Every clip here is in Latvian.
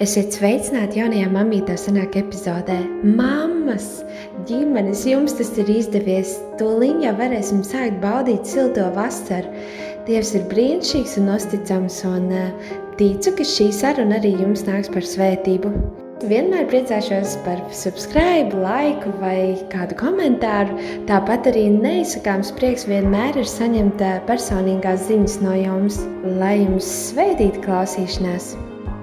Esiet sveicināti jaunajā mamītā sanāk epizodē. Mammas, ģimenes, jums tas ir izdevies. Tūlīt jau varēsim sākt baudīt silto vasaru. Dievs ir brīnišķīgs un uzticams, un uh, ticu, ka šī saruna arī jums nāks par svētību. Vienmēr priecāšos par subscribe, laiku vai kādu komentāru. Tāpat arī neizsakāms prieks vienmēr ir saņemt uh, personīgās ziņas no jums, lai jums svētītu klausīšanās.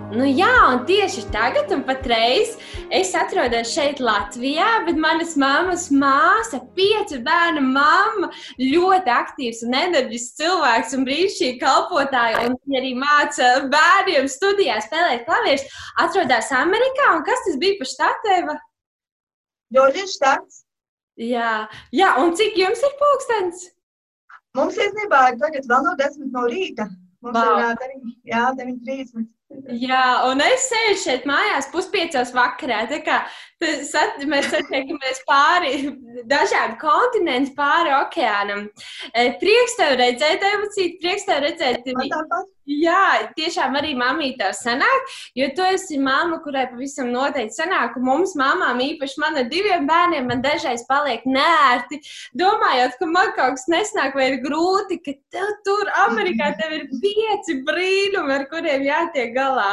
Nu, jā, un tieši tagad, un patreiz, es atrodos šeit, Latvijā, bet manas mammas māsa, piecu bērnu mamma, ļoti aktīvs un enerģisks cilvēks un brīnišķīgi kalpotāji. Un viņa arī māca bērniem studijā spēlēt klavierus. Atrodas Amerikā, un kas tas bija par štatēva? Ģorģis štats. Jā, jā, un cik jums ir pulkstens? Mums īstenībā ir tagad vēl no desmit no rīta. Mums Vau. ir ā, jā, 9.30. Jā, un es sēžu šeit mājās puspiecos vakarā. Tā kā sat- mēs satiekamies pāri dažādu kontinentu, pāri okeānam. Eh, Prieks tev redzēt, emocīt, prieks tev redzēt. Jā, tiešām arī mamītā sanāk, jo tu esi mamma, kurai pavisam noteikti sanāk, un mums mamām, īpaši man ar diviem bērniem, man dažreiz paliek nērti, domājot, ka man kaut kas nesnāk vai ir grūti, ka tev tur Amerikā tev ir pieci brīnumi, ar kuriem jātiek galā.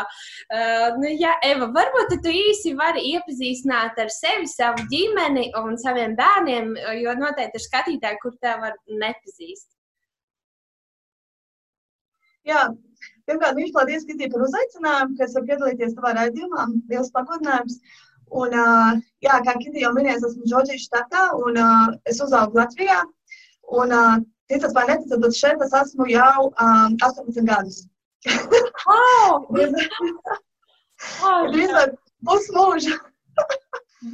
Uh, nu, jā, Eva, varbūt tu īsi vari iepazīstināt ar sevi, savu ģimeni un saviem bērniem, jo noteikti ir skatītāji, kur tev var nepazīst. Jā, pirmkārt, viņš paldies, Kitī, par uzaicinājumu, kas var piedalīties tavā raidījumā. Liels pagodinājums. Un, uh, jā, kā Kitī jau minēja, es esmu Džordžijas štatā un uh, es uzaugu Latvijā. Un, uh, ticat vai neticat, bet šeit es esmu jau um, 18 gadus. Oh, Drīz vai pusmūža.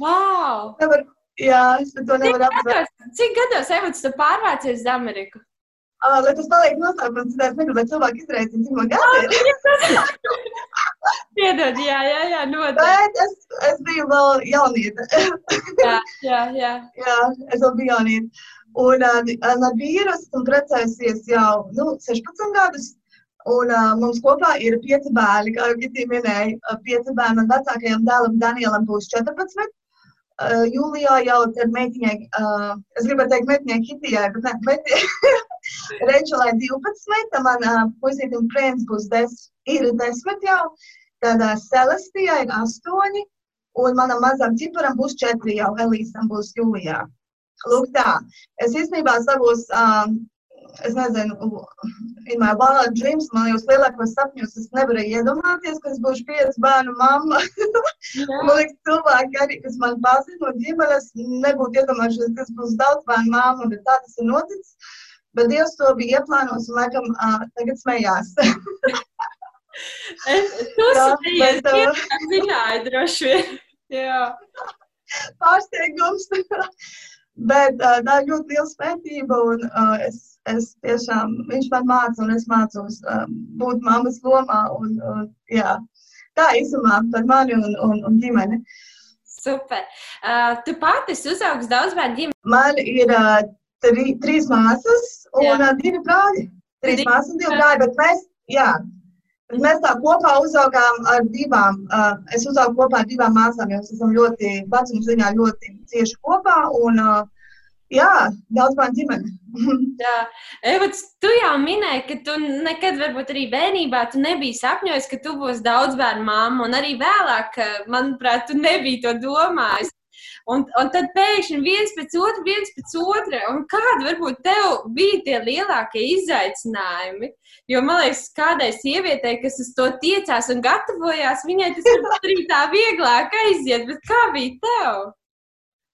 Wow! Nevar, jā, es to nevaru aptvert. cik gados Evots, tu pārvācies uz Ameriku? Uh, lai tas paliek noslēpums, tad es negribu, lai cilvēki izreicina, cik man gadi ir. Piedod, jā, jā, jā, noteikti. Bet es, es biju vēl jaunieta. Jā, jā, jā. Jā, es vēl biju jaunieta. Un uh, ar vīru esmu precējusies jau nu, 16 gadus. Un uh, mums kopā ir pieci bērni, kā jau Gitī minēja. Pieci bērni man vecākajam dēlam Danielam būs 14. Uh, jūlijā jau tad meitiņai, uh, es gribētu teikt meitiņai Kitijai, bet ne, meitiņai Rečelai 12, man uh, puisītim Prēns būs 10, ir 10 jau, tad uh, Celestijai ir 8, un manam mazam ciparam būs 4 jau, Elīsam būs jūlijā. Lūk tā, es īstenībā savos, um, es nezinu, in my wild dreams, man jau lielākos sapņos, es nevarēju iedomāties, ka es būšu pieci bērnu mamma. Man liekas, cilvēki arī, kas man pazina no ģimenes, nebūtu iedomājušies, kas būs daudz bērnu mamma, bet tā tas ir noticis. Bet Dievs to bija ieplānojis un laikam uh, tagad smējās. Es, tu Jā, smējies, bet, uh, tiešām zināji droši vien. Pārsteigums. Bet uh, tā ir ļoti liela svētība, un uh, es, es tiešām, viņš man māca, un es mācos uh, būt mammas lomā. Un, uh, jā. Tā īsumā par mani un, un, un ģimeni. Super. Uh, tu pati uzaugs daudz bērnu ģimeni. Man ir uh, tri, trīs māsas un Jā. uh, divi brāļi. Trīs māsas un divi brāļi, bet mēs, jā, mēs tā kopā uzaugām ar divām. Uh, es uzaugu kopā ar divām māsām, jo mēs esam ļoti, vecuma ziņā ļoti cieši kopā. Un, uh, jā, daudz bērnu ģimene. Jā. Evots, tu jau minēji, ka tu nekad, varbūt arī bērnībā, tu nebiji sapņojis, ka tu būsi daudz bērnu mamma, un arī vēlāk, manuprāt, tu nebiji to domājis. Un, un tad pēkšņi viens pēc otra, viens pēc otra. Un kādi varbūt tev bija tie lielākie izaicinājumi? Jo man liekas, kādai sievietei, kas uz to tiecās un gatavojās, viņai tas arī tā vieglāk aiziet. Bet kā bija tev?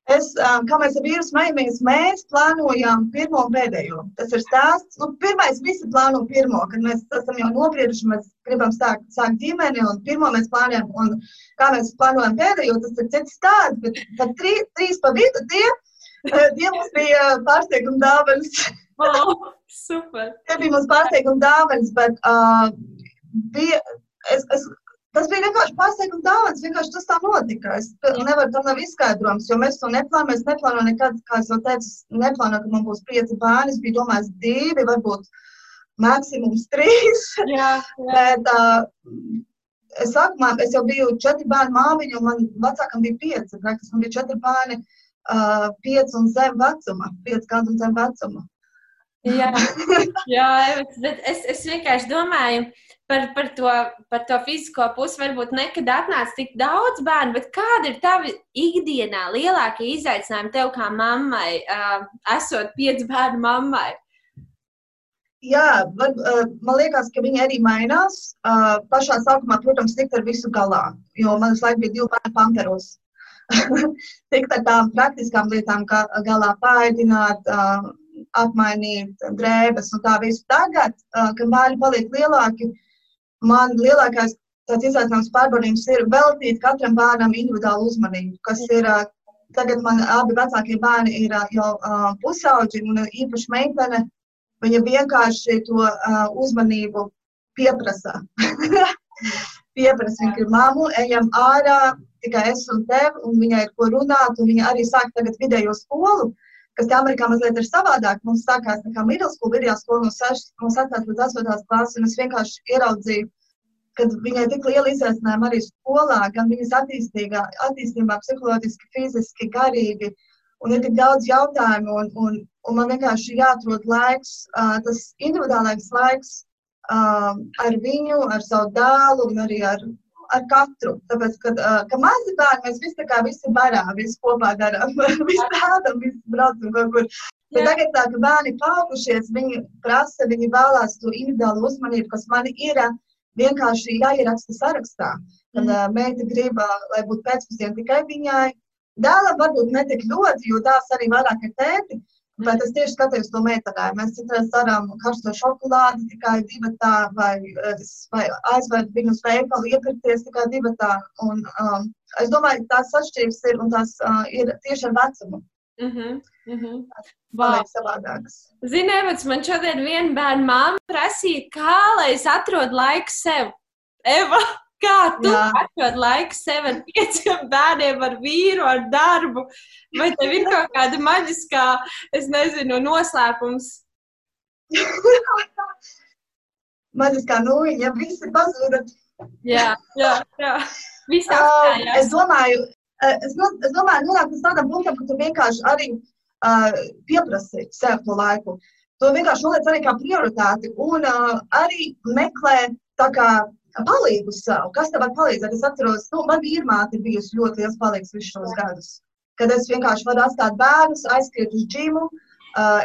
Es, kā mēs ar vīru smajamies, mēs plānojām pirmo un pēdējo. Tas ir stāsts. Nu, pirmais, visi plāno pirmo, kad mēs esam jau nobrieduši, mēs gribam sākt, sākt ģimeni, un pirmo mēs plānojam, un kā mēs plānojam pēdējo, tas ir cits stāsts, bet tad trī, trīs pa vidu tie, tie mums bija pārsteiguma dāvanas. Oh, super! Tie bija mums pārsteiguma dāvanas, bet uh, bija, es, es, tas bija vienkārši pārsteiguma dāvans, vienkārši tas tā notika. Es nevaru, tam nav izskaidrojums, jo mēs to neplānojam. Es neplānoju nekad, kā es jau teicu, neplānoju, ka man būs pieci bērni. Es biju domājis divi, varbūt maksimums trīs. Jā, jā. Bet uh, es sākumā es jau biju četri bērnu māmiņa, un man vecākam bija pieci. Praktiski man bija četri bērni, uh, pieci un zem vecuma, pieci gadu un zem vecuma. jā, jā bet es, es vienkārši domāju par, par, to, par to fizisko pusi. Varbūt nekad atnāca tik daudz bērnu, bet kāda ir tava ikdienā lielākie izaicinājumi tev kā mammai, uh, esot pieci bērnu mammai? Jā, var, man liekas, ka viņi arī mainās. Pašā sākumā, protams, tikt ar visu galā, jo man uz laiku bija divi bērni panteros. tikt ar tām praktiskām lietām, kā galā pāēdināt, apmainīt drēbes un tā visu. Tagad, kad bērni paliek lielāki, man lielākais tāds izaicinājums pārbaudījums ir veltīt katram bērnam individuālu uzmanību, kas ir tagad man abi vecākie bērni ir jau pusauģi un īpaši meitene Viņa vienkārši to uh, uzmanību pieprasa. pieprasa, ir mamma, ejam ārā, tikai es un tev, un viņai ir ko runāt, un viņa arī sāk tagad vidējo skolu, kas te Amerikā mazliet ir savādāk. Mums sākās tā kā middle school, vidējā skola no 6, no 7 līdz 8 klases, un es vienkārši ieraudzīju, kad viņai tik liela izaicinājuma arī skolā, gan viņas attīstībā, psiholoģiski, fiziski, garīgi, un ir tik daudz jautājumu, un, un, un man vienkārši jāatrod laiks, uh, tas individuālais laiks uh, ar viņu, ar savu dēlu un arī ar, ar katru. Tāpēc, kad, uh, ka mazi bērni, mēs visi tā kā visi barā, visi kopā darām, visi tādam, visi braucam kaut kur. Bet tagad tā, ka bērni paaugšies, viņi prasa, viņi vēlās to individuālu uzmanību, kas man ir vienkārši jāieraksta sarakstā. Kad mm. uh, meita grib, lai būtu pēcpusdiena tikai viņai, Dēlam varbūt ne tik ļoti, jo tās arī vairāk ir tēti. Bet es tieši skatījos to meitenē. Mēs citreiz darām karsto šokolādi tikai divatā, vai, vai aizved viņu uz veikalu, iepirkties tikai divatā. Un, um, es domāju, tās atšķirības ir, un tās uh, ir tieši ar vecumu. Mm -hmm. Mm -hmm. Wow. Zini, Evats, man šodien viena bērna māma prasīja, kā lai es atrodu laiku sev. Eva, Kā tu atrod laiku sev ar pieciem bērniem, ar vīru, ar darbu? Vai tev ir kaut kāda maģiskā, es nezinu, noslēpums? maģiskā nūjiņa, visi pazuda. jā, jā, jā. Viss uh, es domāju, es, no, es domāju, nonāk līdz tādam punktam, ka tu vienkārši arī uh, pieprasi sev to laiku. To vienkārši noliec arī kā prioritāti un uh, arī meklē tā kā palīgu savu. Kas tev var palīdzēt? Es atceros, nu, man vīrmāte bijusi ļoti liels palīgs visus šos gadus. Kad es vienkārši varu atstāt bērnus, aizskriet uz džimu.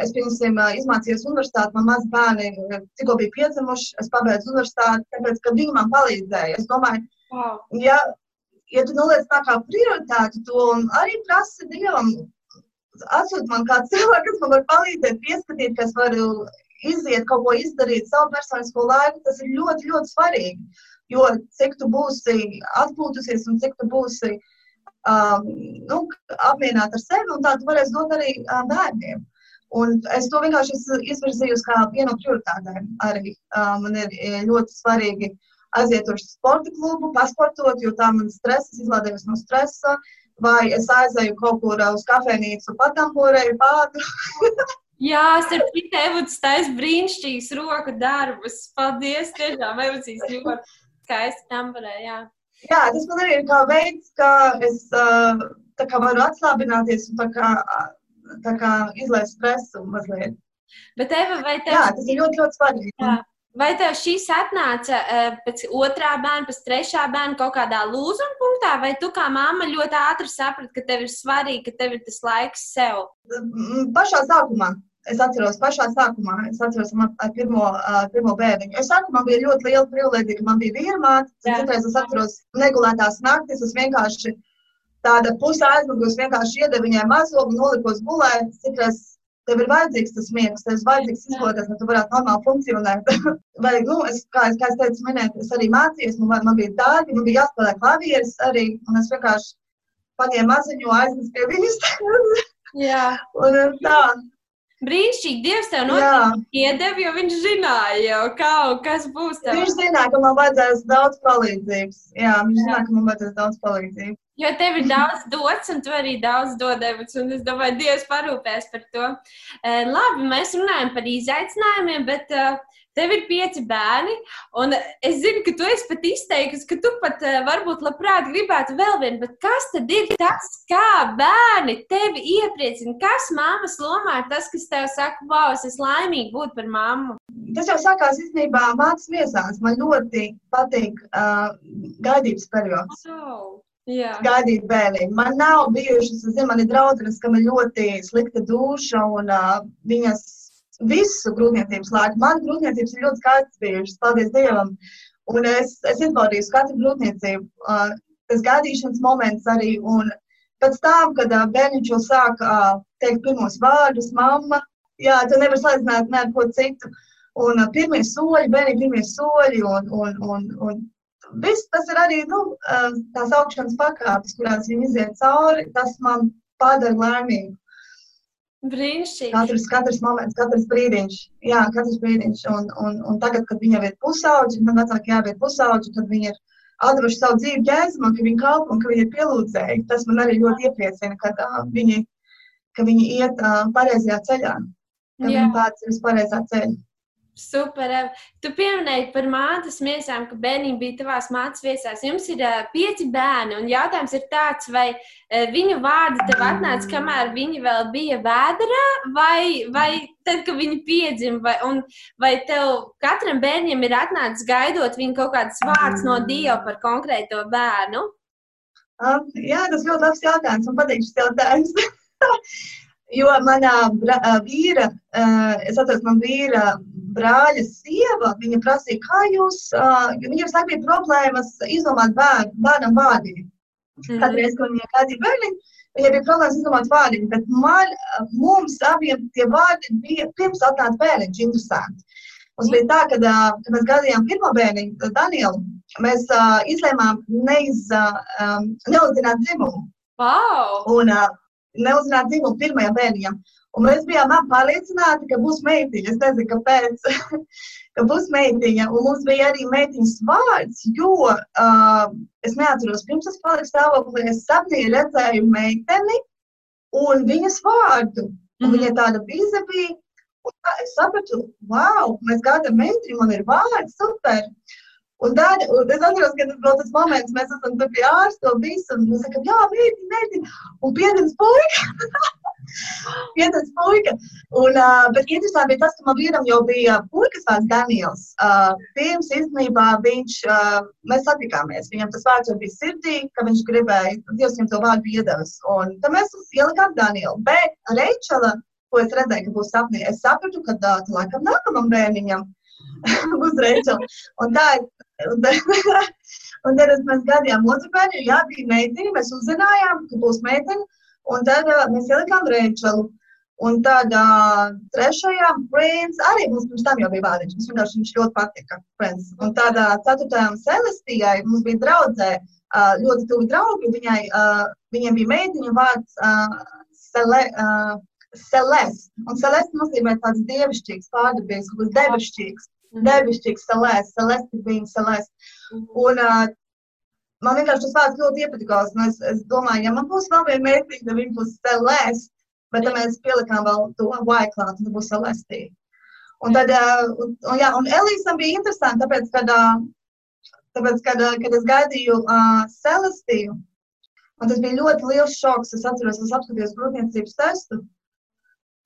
Es, piemēram, izmācījos universitātē, man mazi bērni tikko bija piedzimuši, es pabeidzu universitāti, tāpēc, ka viņi man palīdzēja. Es domāju, wow. ja, ja tu noliec tā kā prioritāti to un arī prasi Dievam, atsūt man kādu cilvēku, kas man var palīdzēt, pieskatīt, ka es varu iziet, kaut ko izdarīt savu personisko laiku, tas ir ļoti, ļoti svarīgi. Jo cik tu būsi atpūtusies un cik tu būsi um, nu, apmierināta ar sevi, un tā tu varēsi dot arī uh, bērniem. Un es to vienkārši izvirzīju kā vienu no prioritātēm. Arī uh, man ir ļoti svarīgi aiziet uz sporta klubu, pasportot, jo tā man stresa, izlādējos no stresa, vai es aizēju kaut kur uz kafejnīcu, patamporēju pādu. Jā, starp citu, Evuds taisa brīnišķīgs roku darbus. Paldies, tiešām, Evuds ļoti skaisti tambarē, jā. Jā, tas man arī ir kā veids, kā es tā kā varu atslābināties un tā kā, tā kā izlaist stresu mazliet. Bet, Eva, vai tev... Jā, tas ir ļoti, ļoti svarīgi. Jā. Vai tev šīs atnāca uh, pēc otrā bērna, pēc trešā bērna kaut kādā lūzuma punktā, vai tu kā mamma ļoti ātri saprati, ka tev ir svarīgi, ka tev ir tas laiks sev? Pašā sākumā. Es atceros, pašā sākumā, es atceros ar pirmo, uh, pirmo bērnu. Es sākumā bija ļoti liela privilēģija, ka man bija vīrmāte. Citreiz es atceros negulētās naktis, es vienkārši tāda pusē aizmigusi, vienkārši iedevu viņai mazo nolikos gulēt. Citreiz tev ir vajadzīgs tas miegs, tev ir vajadzīgs izkoties, lai tu varētu normāli funkcionēt. Vai, nu, es, kā, es, kā es teicu, minēt, es arī mācījos, man, man bija dārgi, man bija jāspēlē klavieres arī, un es vienkārši paņēmu maziņu, aiznesu pie viņas. Jā. un tā. Brīnišķīgi, Dievs tev noteikti iedeva, jo viņš zināja jau, kā kas būs tev. Viņš zināja, ka man vajadzēs daudz palīdzības. Jā, viņš zināja, ka man vajadzēs daudz palīdzības. Jo tev ir daudz dots, un tu arī daudz dodevis. Un es domāju, Dievs parūpēs par to. Uh, labi, mēs runājam par izaicinājumiem, bet uh, tev ir pieci bērni, un es zinu, ka tu esi pat izteikusi, ka tu pat uh, varbūt labprāt gribētu vēl vienu, bet kas tad ir tas, kā bērni tevi iepriecina? Kas mammas lomā ir tas, kas tev saka, wow, es esmu laimīga būt par mammu? Tas jau sākās īstenībā mācības viesās. Man ļoti patīk uh, gaidības periods. Oh. Jā. gaidīt bērnu. Man nav bijušas, es zinu, man ir draudzenes, kam ir ļoti slikta duša un uh, viņas visu grūtniecības laiku. Man grūtniecības ir ļoti skaistas bijušas, paldies Dievam. Un es, es izbaudīju katru grūtniecību, uh, tas gaidīšanas moments arī. Un pēc tam, kad uh, bērniņš jau sāk uh, teikt pirmos vārdus, mamma, jā, tu nevar salīdzināt neko citu. Un uh, pirmie soļi, bērni pirmie soļi un, un, un, un viss tas ir arī nu, tās augšanas pakāpes, kurās viņi iziet cauri. Tas man padara laimīgu. Brīnišķīgi. Katrs, katrs moments, katrs brīdiņš. Jā, katrs brīdiņš. Un, un, un tagad, kad viņam ir pusauģi, man vecāki jābūt pusauģi, tad viņi ir atdevuši savu dzīvi jēzumam, ka viņi kalpo un ka viņi ir pielūdzēji. Tas man arī ļoti iepriecina, kad, uh, viņi, ka viņi iet uh, pareizajā ceļā, ka viņi uz pareizā ceļa. Super. Tu pieminēji par mātes miesām, ka bērniņi bija tavās mātes viesās. Jums ir pieci bērni, un jautājums ir tāds, vai viņu vārdi tev atnāca, kamēr viņi vēl bija vēdā, vai, vai tad, kad viņi piedzima, vai, un, vai tev katram bērnam ir atnācis gaidot viņu kaut kāds vārds no Dieva par konkrēto bērnu? Um, jā, tas ļoti labs jautājums. Man patīk šis jautājums. Jo manā vīra, es atceros, man vīra brāļa sieva, viņa prasīja, kā jūs, viņam sāk bija problēmas izdomāt bērnu, bērnam vārdiņu. Mm. Katru reizi, kad viņa kādīja bērniņu, viņai bija problēmas izdomāt vārdiņu, bet man, mums abiem tie vārdi bija pirms atnāca bērniņš, interesanti. Mums bija tā, ka, kad mēs gadījām pirmo bērniņu, Danielu, mēs uh, izlēmām neiz, uh, um, neuzzināt dzimumu. Wow! Un, uh, neuzzināt dzimumu pirmajam bērnam. Un mēs bijām pārliecināti, ka būs meitiņa. Es nezinu, kāpēc. ka būs meitiņa. Un mums bija arī meitiņas vārds, jo uh, es neatceros, pirms es paliku stāvoklī, es sapnī redzēju meiteni un viņas vārdu. Un mm -hmm. Viņa tāda bize bija. Es sapratu, wow, mēs gādām meiteni, man ir vārds, super. Un tad, un es atceros, ka tas bija tas moments, mēs esam tur pie ārsta un visu, un mēs sakām, jā, mēģini, mēģini, un piedens puika. piedens puika. Un, uh, bet interesanti bija tas, ka man vīram jau bija puikas vārds Daniels. Uh, pirms īstenībā viņš, uh, mēs satikāmies, viņam tas vārds jau bija sirdī, ka viņš gribēja, Dievs viņam to vārdu iedevis. Un tad mēs ielikām Danielu. Bet Reičela, ko es redzēju, ka būs sapnī, es sapratu, ka tā, laikam nākamam bērniņam būs Reičela. Un tā ir un tad mēs gadījām otru bērnu, jā, bija meitene, mēs uzzinājām, ka būs meitene, un tad uh, mēs ielikām Reičelu. Un tad uh, trešajā Prince arī mums pirms tam jau bija vārdiņš. Mums vienkārši viņš ļoti patika. Prince. Un uh, ceturtajām Celestijai mums bija draudzē uh, ļoti tuvi draugi. Viņai, uh, viņiem bija meitiņa vārds uh, Cele, uh, Celeste. Un Celeste nozīmē tāds dievišķīgs, pārdabīgs, kaut kas debešķīgs. Devišķīgs salēs, celesti bija celesti. Mhm. Un uh, man vienkārši tas vārds ļoti iepatikās. Es, es domāju, ja man būs vēl viena tad viņa būs celesti. Bet tad mēs pielikām vēl to vai klāt, tad būs celesti. Un tad, un, un, jā, un Elīsam bija interesanti, tāpēc, kad, tāpēc, kad, kad es gaidīju uh, celestiju, man tas bija ļoti liels šoks. Es atceros, es apskatījos grūtniecības testu.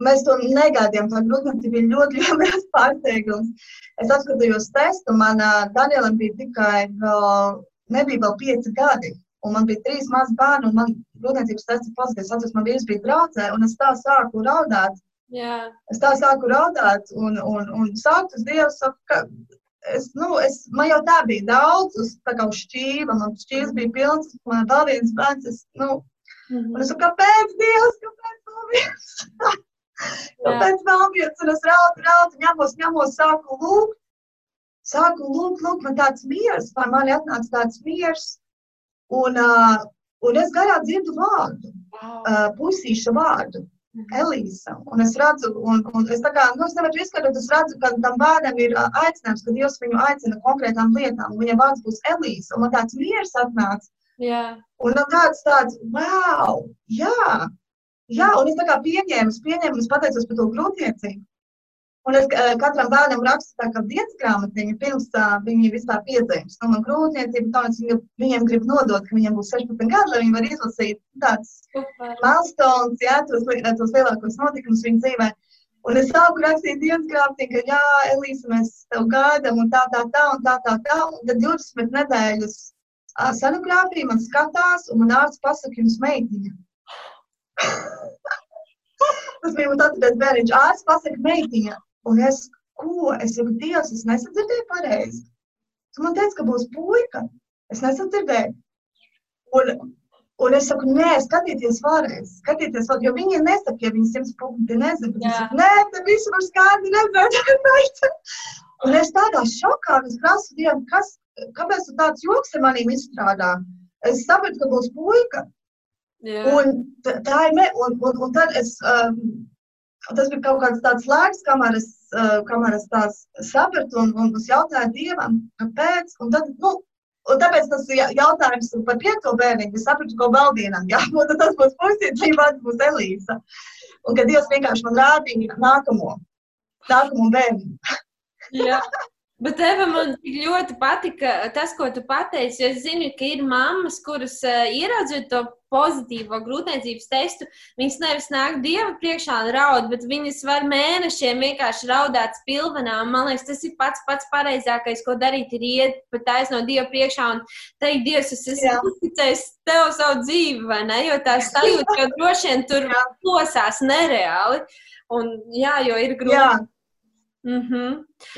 Mēs to negaidījām. Tā grūtniecība bija ļoti liels pārsteigums. Es apskatījos testu, un man uh, Danielam bija tikai vēl, nebija vēl pieci gadi. Un man bija trīs mazi bērni, un man grūtniecības tests pozitīvs. Atceros, man vīrs bija braucē, un es tā sāku raudāt. Jā. Es tā sāku raudāt, un, un, un sākt uz Dievu, saku, ka es, nu, es, man jau tā bija daudz, uz, tā kā uz šķīva, man šķīvs bija pilns, man vēl viens bērns, es, nu, mm -hmm. un es saku, kāpēc Dievs, kāpēc vēl viens? Tāpēc vēl viens, un es raudu, raudu, ņemos, ņemos, sāku lūgt. Sāku lūgt, lūgt, man tāds miers, pār mani atnāca tāds miers. Un, uh, un es garā dzirdu vārdu, uh, puisīša vārdu. Mhm. Elīza. Un es redzu, un, un es tā kā, nu, es nevaru izskatot, es redzu, ka tam vārdam ir aicinājums, ka Dievs viņu aicina konkrētām lietām. Viņa vārds būs Elīza. Un man tāds miers atnāca. Yeah. Un man tāds, tāds, wow, jā, Jā, un es tā kā pieņēmu, es pieņēmu, es pateicos par to grūtniecību. Un es uh, katram bērnam rakstu tā kā dienas grāmatiņu, pirms uh, viņi vispār piedzimst. Nu, man grūtniecība, tā es viņu, viņiem gribu nodot, ka viņiem būs 16 gadi, lai viņi var izlasīt tāds milestones, jā, tos, tos lielākos notikumus viņu dzīvē. Un es sāku rakstīt dienas grāmatiņu, ka jā, Elīsa, mēs tev gaidām un tā, tā, tā, un tā, tā, tā. Un tad 20 nedēļas senogrāfija man skatās, un man ārsts pasaka, jums meitiņa. Tas bija mans atradās bērniņš. Ārsts pasaka, meitiņa. Un es, ko? Es saku, Dievs, es nesadzirdēju pareizi. Tu man teici, ka būs puika. Es nesadzirdēju. Un, un es saku, nē, skatieties vēlreiz. Skatieties, vēl, jo viņi nesaka, ja viņi simts punkti nezina. Es saku, nē, te visu var skaidri redzēt. un es tādā šokā, es prasu Dievam, kas, kāpēc tu tāds joks ar manīm izstrādā? Es sapratu, ka būs puika. Jā. Un tā ir, un, un, un tad es, um, tas bija kaut kāds tāds laiks, kamēr es, uh, kamēr es tās sapratu un, un es jautāju Dievam, kāpēc, un tad, nu, un tāpēc tas jautājums par piekto bērniņu, es sapratu, ko vēl vienam jābūt, tas būs puisīt, šī vārds būs Elīsa. Un ka Dievs vienkārši man rādīja nākamo, nākamo bērniņu. Bet Eva, man ļoti patika tas, ko tu pateici. Es zinu, ka ir mammas, kuras uh, ieraudzot to pozitīvo grūtniecības testu, viņas nevis nāk dieva priekšā un raud, bet viņas var mēnešiem vienkārši raudāt spilvenā. Man liekas, tas ir pats pats pareizākais, ko darīt, ir iet pat taisno dieva priekšā un teikt, Dievs, es esmu uzticējis tev savu dzīvi, vai ne? Jo tās sajūta, ka droši vien tur plosās nereāli. Un, jā, jo ir grūti. Jā. Mm -hmm.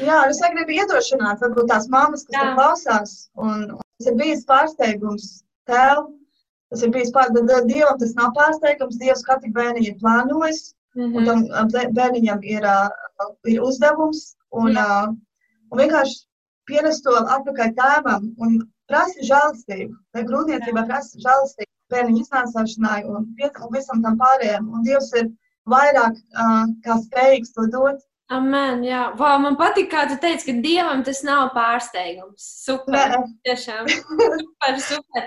Jā, es gribu iedrošināt, varbūt tās mammas, kas Jā. klausās. Un, un tas ir bijis pārsteigums tev. Tas ir bijis pārsteigums. Dievam tas nav pārsteigums. Dievs katru bērnu ir plānojis. Mm -hmm. Un tam bērniņam ir, uh, ir uzdevums. Un, uh, un vienkārši pienest to atpakaļ tēvam un prasa žēlastību. Vai grūtniecībā prasa žēlastību bērniņu iznācāšanai un, un visam tam pārējiem. Un Dievs ir vairāk uh, kā spējīgs to dot. Amen, jā, wow, man patīk, kā tu teici, ka dievam tas nav pārsteigums. Super, tiešām. super, super.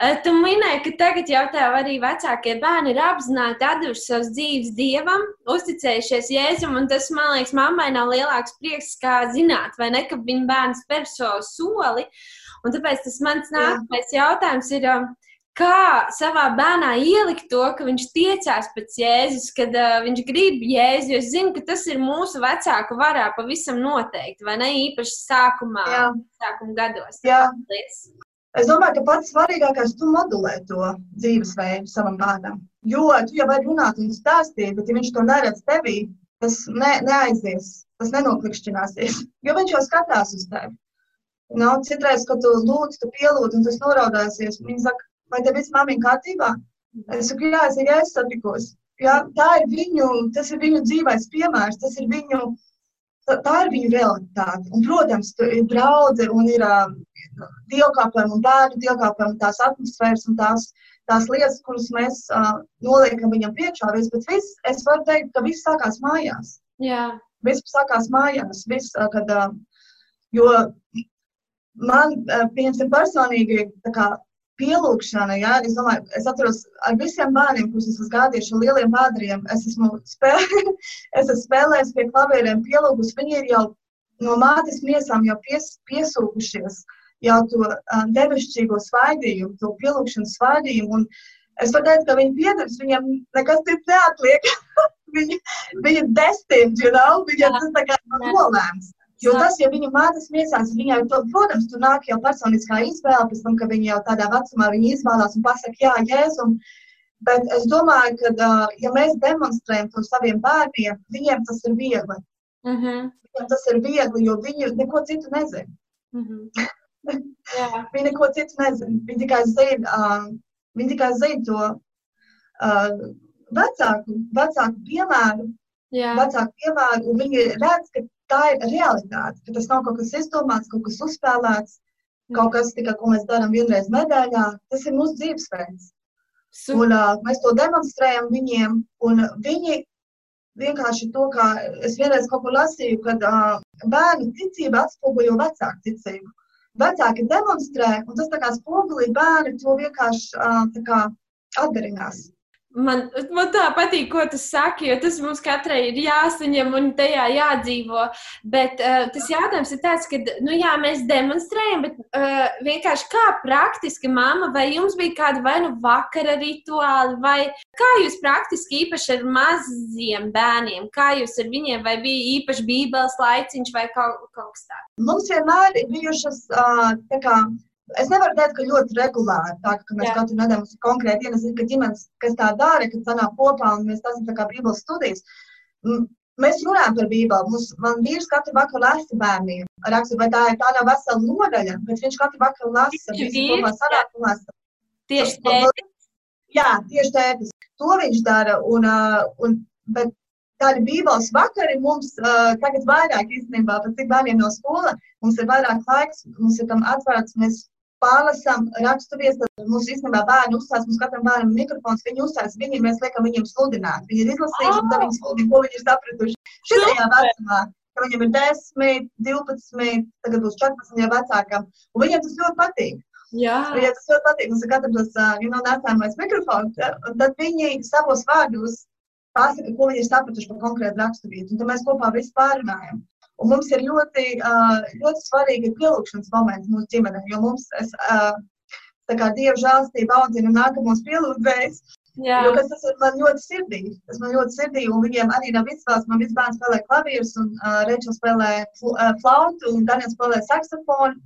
Eh, tu minēji, ka tagad jau tev arī vecākie bērni ir apzināti devuši savus dzīves dievam, uzticējušies Jēzum, un tas, man liekas, mammai nav lielāks prieks, kā zināt, vai ne, ka viņa bērns spēr šo soli. Un tāpēc tas mans nākamais jautājums ir. Kā savā bērnā ielikt to, ka viņš tiecās pēc Jēzus, kad uh, viņš grib Jēzu. Es zinu, ka tas ir mūsu vecāku varā pavisam noteikti, vai ne īpaši sākumā, Jā. sākuma gados. Jā. Es domāju, ka pats svarīgākais ir modulēt to dzīvesveidu savam bērnam. Jo tu jau vari runāt un stāstīt, bet ja viņš to neredz tevī, tas ne, neaizies, tas nenoklikšķināsies, jo viņš jau skatās uz tevi. No, citreiz, kad tu lūdz, tu pielūdz, un tas noraudāsies, viņi saka, vai tev viss māmiņa kārtībā? Es saku, jā, es tikai satikos. Jā, tā ir viņu, tas ir viņu dzīvais piemērs, tas ir viņu, tā, tā ir viņu realitāte. Un, protams, ir draudze un ir uh, dievkāpēm un bērnu dievkāpēm un tās atmosfēras un tās, tās lietas, kuras mēs uh, noliekam viņam priekšā. Bet viss, es varu teikt, ka viss sākās mājās. Jā. Viss sākās mājās. Viss, uh, kad, uh, jo man, uh, pieņemsim personīgi, tā kā pielūgšana, jā, es domāju, es atceros ar visiem bērniem, kurus esmu gādījuši ar lieliem pādriem, es esmu, spēlē, es esmu spēlējis pie klavieriem pielūgus, viņi ir jau no mātes miesām jau pies, piesūkušies jau to devišķīgo svaidījumu, to pielūgšanas svaidījumu, un es varu teikt, ka viņi piedars, viņam nekas cits neatliek, viņi, viņi ir destined, you know, viņam tas tā kā nolēms. Jo tas, ja viņu mātes miesās, viņai, to, protams, tur nāk jau personiskā izvēle, pēc tam, ka viņi jau tādā vecumā izvēlās un pasaka, jā, jēzum. Bet es domāju, ka, ja mēs demonstrējam to saviem bērniem, viņiem tas ir viegli. Mm -hmm. Viņiem tas ir viegli, jo viņi neko citu nezina. Mm -hmm. viņi neko citu nezina. Viņi tikai zina, uh, viņi tikai zina to uh, vecāku, vecāku piemēru. Yeah. Vecāku piemēru, un viņi redz, ka tā ir realitāte, ka tas nav kaut kas izdomāts, kaut kas uzspēlēts, mm. kaut kas tikai, ko mēs darām vienreiz nedēļā. Tas ir mūsu dzīvesveids. Un, uh, mēs to demonstrējam viņiem, un viņi vienkārši to, kā es vienreiz kaut ko lasīju, kad uh, bērnu ticība atspoguļo vecāku ticību. Vecāki demonstrē, un tas tā kā spogulī bērni to vienkārši uh, atdarinās. Man, man tā patīk, ko tu saki, jo tas mums katrai ir jāsaņem un tajā jādzīvo. Bet uh, tas jautājums ir tāds, ka nu, jā, mēs demonstrējam, bet uh, vienkārši kā praktiski, māma, vai jums bija kāda vai nu vakara rituāli, vai kā jūs praktiski īpaši ar maziem bērniem, kā jūs ar viņiem, vai bija īpaši bībeles laiciņš vai kaut, kaut kas tāds? Mums vienmēr ir bijušas uh, tā kā Es nevaru teikt, ka ļoti regulāri tā, ka mēs Jā. katru nedēļu mums ir konkrēti diena. Es zinu, ka ģimenes, kas tā dara, kad sanāk kopā un mēs tas ir tā kā bībeles studijas. Mēs runājam par bībeli. Mums, man vīrs katru vakaru lasa bērniem. Raksta, vai tā ir tā nav vesela nodaļa, bet viņš katru vakaru lasa. Visi kopā sanāk un lasa. Tieši tētis. Jā, tieši tētis. To viņš dara. Un, un, bet tādi bībeles vakari mums uh, tagad vairāk īstenībā, pat cik bērniem no skola, mums ir vairāk laiks, mums ir tam atvērts, mēs pārlasām raksturvies, tad mums īstenībā bērni uzstās, mums katram bērnam mikrofons, viņi uzstās, viņi, mēs liekam viņiem sludināt. Viņi ir izlasījuši, un tad viņi sludina, ko viņi ir sapratuši. Šitajā vecumā, ka viņam ir 10, 12, tagad būs 14 jau vecākam, un viņiem tas ļoti patīk. Jā. Viņiem tas ļoti patīk, mums ir katrs tas, you know, nācāmais mikrofons, tad viņi savos vārdos pasaka, ko viņi ir sapratuši par konkrētu raksturvietu, un tad mēs kopā visi pārunājam. Un mums ir ļoti, ļoti svarīgi pielūgšanas moments mūsu ģimenē, jo mums, es, tā kā Dieva žēlstība audzina nākamos pielūdzējus, Jā. Jo, tas ir man ļoti sirdī. Tas man ļoti sirdī, un viņiem arī nav izvēles. Man viss bērns spēlē klavierus, un uh, Rečels spēlē fl uh, flautu, un Daniels spēlē saksofonu.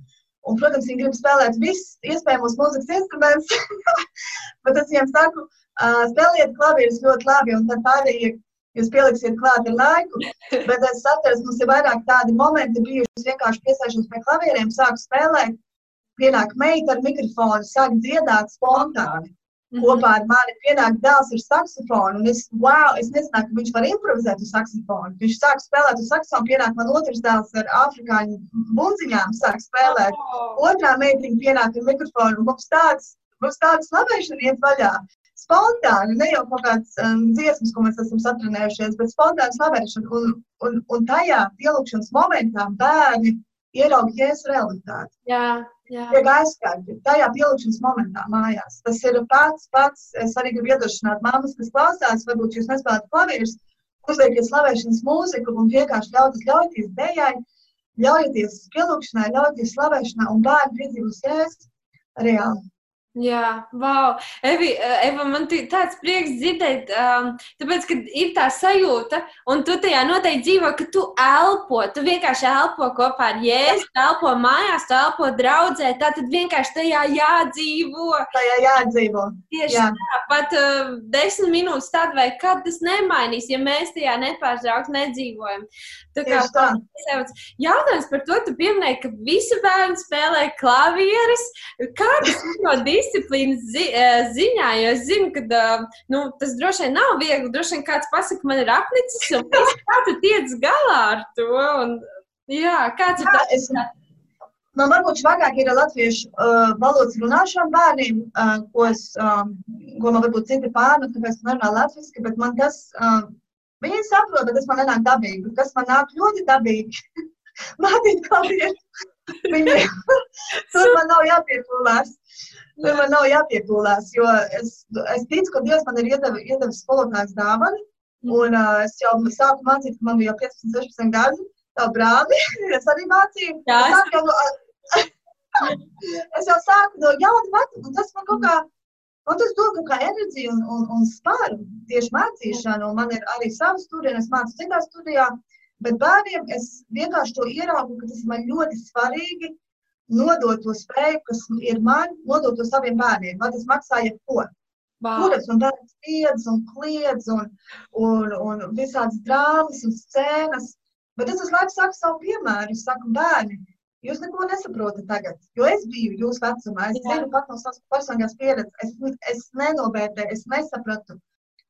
Un, protams, viņi grib spēlēt visus iespējamos mūzikas instrumentus. Bet es viņiem saku, uh, spēliet klavierus ļoti labi, un tad pārējie jūs pieliksiet klāt ar laiku. Bet es saprotu, mums ir vairāk tādi momenti bijuši. Vienkārši piesēžos pie klavieriem, sāku spēlēt, pienāk meita ar mikrofonu, sāk dziedāt spontāni. Mm -hmm. Kopā ar mani pienāk dēls ar saksofonu, un es, wow, es nezināju, ka viņš var improvizēt uz saksofonu. Viņš sāk spēlēt uz saksofonu, pienāk man otrs dēls ar afrikāņu bunziņām, sāk spēlēt. Oh. Otrā meitiņa pienāk ar mikrofonu, un mums tāds, mums tāds slavēšana iet vaļā spontāni, ne jau kaut kāds um, dziesmas, ko mēs esam satrenējušies, bet spontāni slavēšana. Un, un, un tajā pielūgšanas momentā bērni ieraug jēzus realitāti. Jā, jā. Tiek aizskārti tajā pielūgšanas momentā mājās. Tas ir pats, pats, es arī gribu iedrošināt mammas, kas klausās, varbūt jūs nespēlēt klavierus, uzliekiet slavēšanas mūziku un vienkārši ļauties ļauties dejai, ļaujieties pielūgšanai, ļaujieties slavēšanai un bērni piedzīvos jēzus reāli. Jā, wow. Evi, eh, Eva, man tāds prieks dzirdēt, um, tāpēc, ka ir tā sajūta, un tu tajā noteikti dzīvo, ka tu elpo, tu vienkārši elpo kopā ar jēzu, elpo mājās, tu elpo draudzē, tā tad vienkārši tajā jādzīvo. Tajā jādzīvo. Tieši Jā. tā, pat uh, desmit minūtes tad vai kad tas nemainīs, ja mēs tajā nepārtraukti nedzīvojam. Tā kā tā. Jautājums par to, tu pieminēji, ka visi bērni spēlē klavieres. Kādas ir no disciplīnas zi ziņā? Jo es zinu, ka nu, tas droši vien nav viegli. Droši vien kāds pasaka, man ir apnicis, un kā tu tiec galā ar to? Un, jā, kāds ir tas? Man varbūt švagāk ir latviešu uh, valodas runāšana bērniem, uh, ko, es, uh, ko man varbūt citi pārmet, tāpēc man runā latviski, bet man tas uh, Viņi saprot, ka tas man nenāk dabīgi. Kas man nāk ļoti dabīgi. Mātīt klavieru. Viņi, tur man nav jāpiepūlās. Tur man nav jāpiepūlās, jo es, es ticu, ka Dievs man ir iedevis iedevi spolotājs dāvanu. Mm. Un uh, es jau sāku mācīt, ka man bija jau 15, 16 gadi. Tā brāli, es arī mācīju. Jā, es, jau, no, es jau sāku no jauna vecuma, un tas man kaut kā Un tas dod kaut kā enerģiju un, un, un spāru tieši mācīšanu. Un man ir arī savas studijas, es mācu citā studijā. Bet bērniem es vienkārši to ieraugu, ka tas man ļoti svarīgi nodot to spēju, kas ir man, nodot to saviem bērniem. Vai tas maksā jebko? Kuras un bērns kliedz un kliedz un, un, un visādas drāmas un scēnas. Bet es visu laiku saku savu piemēru. Es saku, bērni, Jūs neko nesaprotat tagad, jo es biju jūsu vecumā. Es zinu pat no savas personīgās pieredzes. Es, es nenovērtēju, es nesapratu,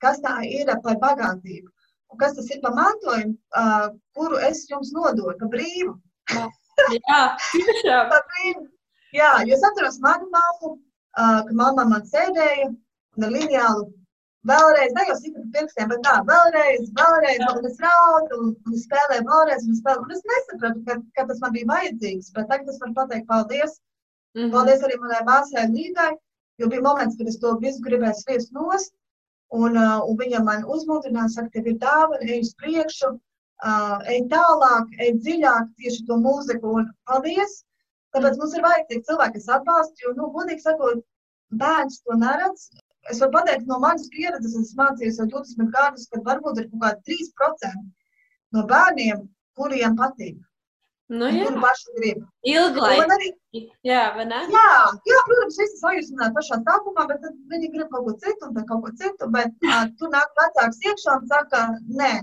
kas tā ir par bagātību. Un kas tas ir par mantojumu, uh, kuru es jums nododu par brīvu. Jā, tiešām. Jā, jo es atceros manu mammu, uh, ka mamma man sēdēja un ar lineālu vēlreiz, ne jau sita pirkstiem, bet tā, vēlreiz, vēlreiz, un es raudu, un, un spēlēju vēlreiz, un spēlēju, un es nesapratu, ka, ka tas man bija vajadzīgs, bet tagad es varu pateikt paldies. Mm -hmm. Paldies arī manai māsai Līgai, jo bija moments, kad es to visu gribēju sviest nost, Un, uh, un viņa man uzmundrināja, saka, tev ir dāvana, ej uz priekšu, uh, ej tālāk, ej dziļāk tieši to mūziku. Un paldies! Tāpēc mums ir vajadzīgi cilvēki, kas atbalsta, jo, nu, godīgi sakot, bērns to neredz. Es varu pateikt no manas pieredzes, es mācījos jau 20 gadus, kad varbūt ir kaut kādi 3% no bērniem, kuriem patīk. Nu, jā, Kuru paši grib. ilglaicīgi. Un arī Jā, vai ne? Jā, jā, protams, visi sajūsmināti pašā sākumā, bet tad viņi grib kaut ko citu un kaut ko citu. Bet uh, tur nāk vecāks iekšā un saka, nē.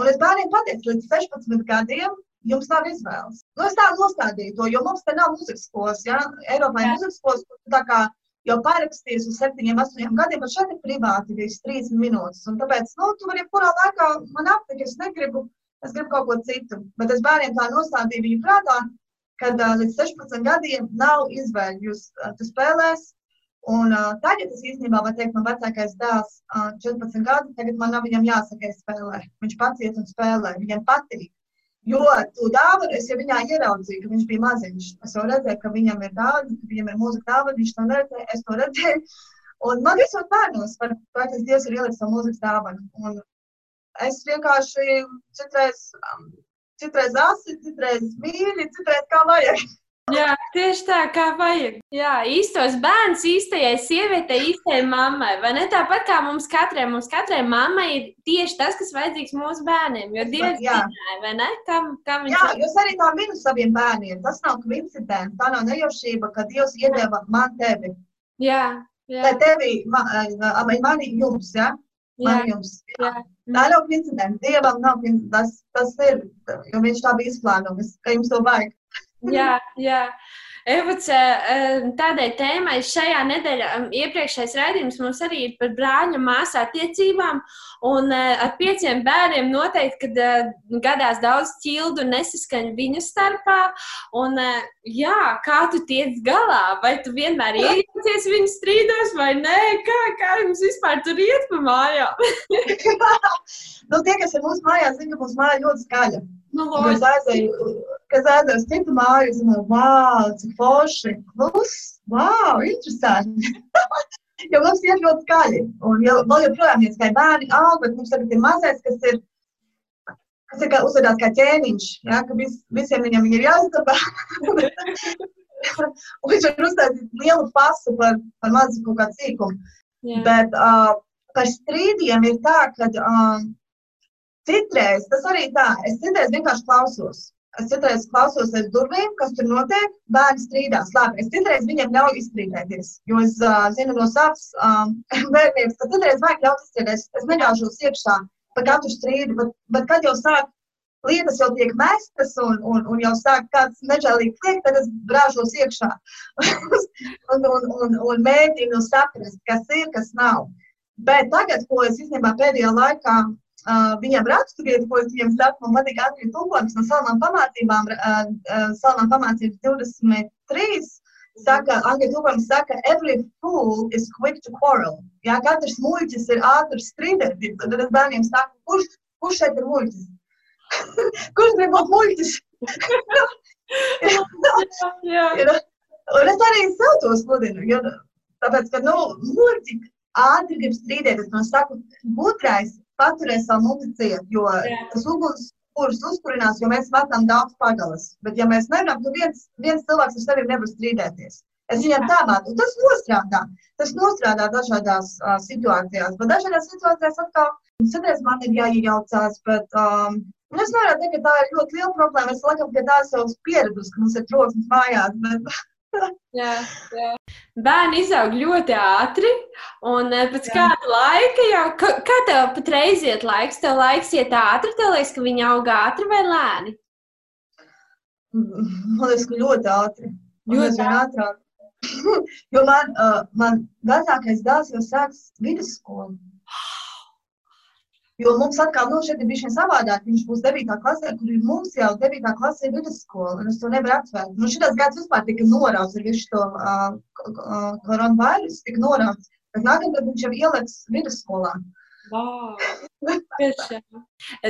Un es bērniem pateicu, līdz 16 gadiem jums nav izvēles. Nu, es tā nostādīju to, jo mums te nav muzikas skolas. Ja? Eiropā ir Jā. muzikas skolas, kur tu tā kā jau parakstījies uz 7, 8 gadiem, bet šeit ir privāti viss 30 minūtes. Un tāpēc, nu, tu vari jebkurā laikā man aptikt, es negribu, es gribu kaut ko citu. Bet es bērniem tā nostādīju viņu prātā, kad uh, līdz 16 gadiem nav izvēle. Jūs uh, tu spēlēs. Un uh, tagad es īstenībā varu teikt, man vecākais dēls, uh, 14 gadu, tagad man nav jāsaka, es spēlēju. Viņš pats iet un spēlē, viņam patīk. Jo to dāvanu es jau viņā ieraudzīju, ka viņš bija maziņš. Es jau redzēju, ka viņam ir dāvana, ka viņam ir mūzika dāvana, viņš to neredzēja, es to redzēju. Un man visos bērnos, par praktiski Dievs ir ielicis savu mūzikas dāvanu. Un es vienkārši citreiz, um, citreiz asi, citreiz mīļi, citreiz kā vajag. Jā, tieši tā, kā vajag. Jā, īstos bērns, īstajai sievietei, īstajai mammai. Vai ne tāpat kā mums katrai, mums katrai mammai ir tieši tas, kas vajadzīgs mūsu bērniem. Jo Dievs Jā. zināja, vai ne? Kam, kam Jā, jūs arī tā minu saviem bērniem. Tas nav koincidents, tā nav nejaušība, ka Dievs iedeva man tevi. Jā, jā, tevi, man, man jums, ja? jā, Man jums. jā. Tā nav koincidents. Dievam nav koincidents. Tas, tas ir, jo viņš tā bija izplānojis, ka jums to vajag. Jā, jā. Evuce, tādai tēmai šajā nedēļā um, iepriekšējais raidījums mums arī ir par brāļu māsu attiecībām. Un uh, ar pieciem bērniem noteikti, kad uh, gadās daudz ķildu un nesaskaņu viņu starpā. Un, jā, kā tu tiec galā? Vai tu vienmēr iejaucies viņu strīdos vai nē? Kā, kā jums vispār tur iet pa mājām? nu, tie, kas ir mūsu mājās, zina, ka mūsu māja ļoti skaļa. Nu, Kad es aizēju, kad aizēju uz citu māju, es domāju, wow, cik forši. Plus, wow, interesanti. jo mums iet ļoti skaļi. Un jau, vēl joprojām ir skaļi bērni, aug, bet mums tagad ir mazais, kas ir, kas ir kā uzvedās kā ķēniņš, ja, ka vis, visiem viņam ir jāizdabā. Un viņš var uztaisīt lielu pasu par, par mazu kaut kādu sīkumu. jā. Bet uh, par strīdiem ir tā, ka uh, citreiz tas arī tā, es citreiz vienkārši klausos. Es citreiz klausos aiz durvīm, kas tur notiek. Bērni strīdās. Labi, es citreiz viņiem ļauju izstrīdēties. Jo es uh, zinu no savas um, bērnības, ka citreiz vajag ļaut izstrīdēties. Es neļaušos iekšā par katru strīdu, bet, bet kad jau sāk lietas jau tiek mestas un, un, un jau sāk kāds nežēlīgs liekt, tad es brāžos iekšā un, un, un, un mēģinu saprast, kas ir, kas nav. Bet tagad, ko es īstenībā pēdējā laikā uh, viņam raksturiet, ko es viņam saku, man patīk angļu tulkojums no salmām pamācībām, uh, uh, salmām pamācības 23. Saka, angļu tulkojums saka, every fool is quick to quarrel. Jā, katrs muļķis ir ātrs strīdēties. Tad es bērniem saku, kurš, kurš šeit ir muļķis? kurš grib būt muļķis? jā. Ir, un es arī sev to sludinu. Jo, tāpēc, ka, nu, muļķi ātri grib strīdēties. Man saka, gudrais paturēs savu muti ciet, jo Jā. tas uguns, kurus uzkurinās, jo mēs metam daudz pagalas. Bet, ja mēs nevaram, tad viens, viens cilvēks ar sevi nevar strīdēties. Es viņam tā mācu, tas nostrādā. Tas nostrādā dažādās uh, situācijās, bet dažādās situācijās atkal citreiz man ir jāiejaucās, bet um, es nevaru teikt, ka tā ir ļoti liela problēma. Es laikam pie tās jau pieradusi, ka mums ir troksnis mājās, bet Jā, jā. Bērni izaug ļoti ātri, un eh, pēc kāda laika jau, ka, kā tev patreiz iet laiks, tev laiks iet ātri, tev liekas, ka viņi aug ātri vai lēni? man liekas, ka ļoti ātri. Ļoti ātrāk. jo man, uh, man vecākais dēls jau sāks vidusskolu. Jo mums atkal, nu, šeit ir bijis savādāk. Viņš būs 9. klasē, kur mums jau 9. klasē ir vidusskola, un es to nevaru aptvērt. Nu, šitās gads vispār tika norauts ar visu to uh, koronavīrusu, tika norauts. Bet nākamgad viņš jau ieliks vidusskolā. Wow.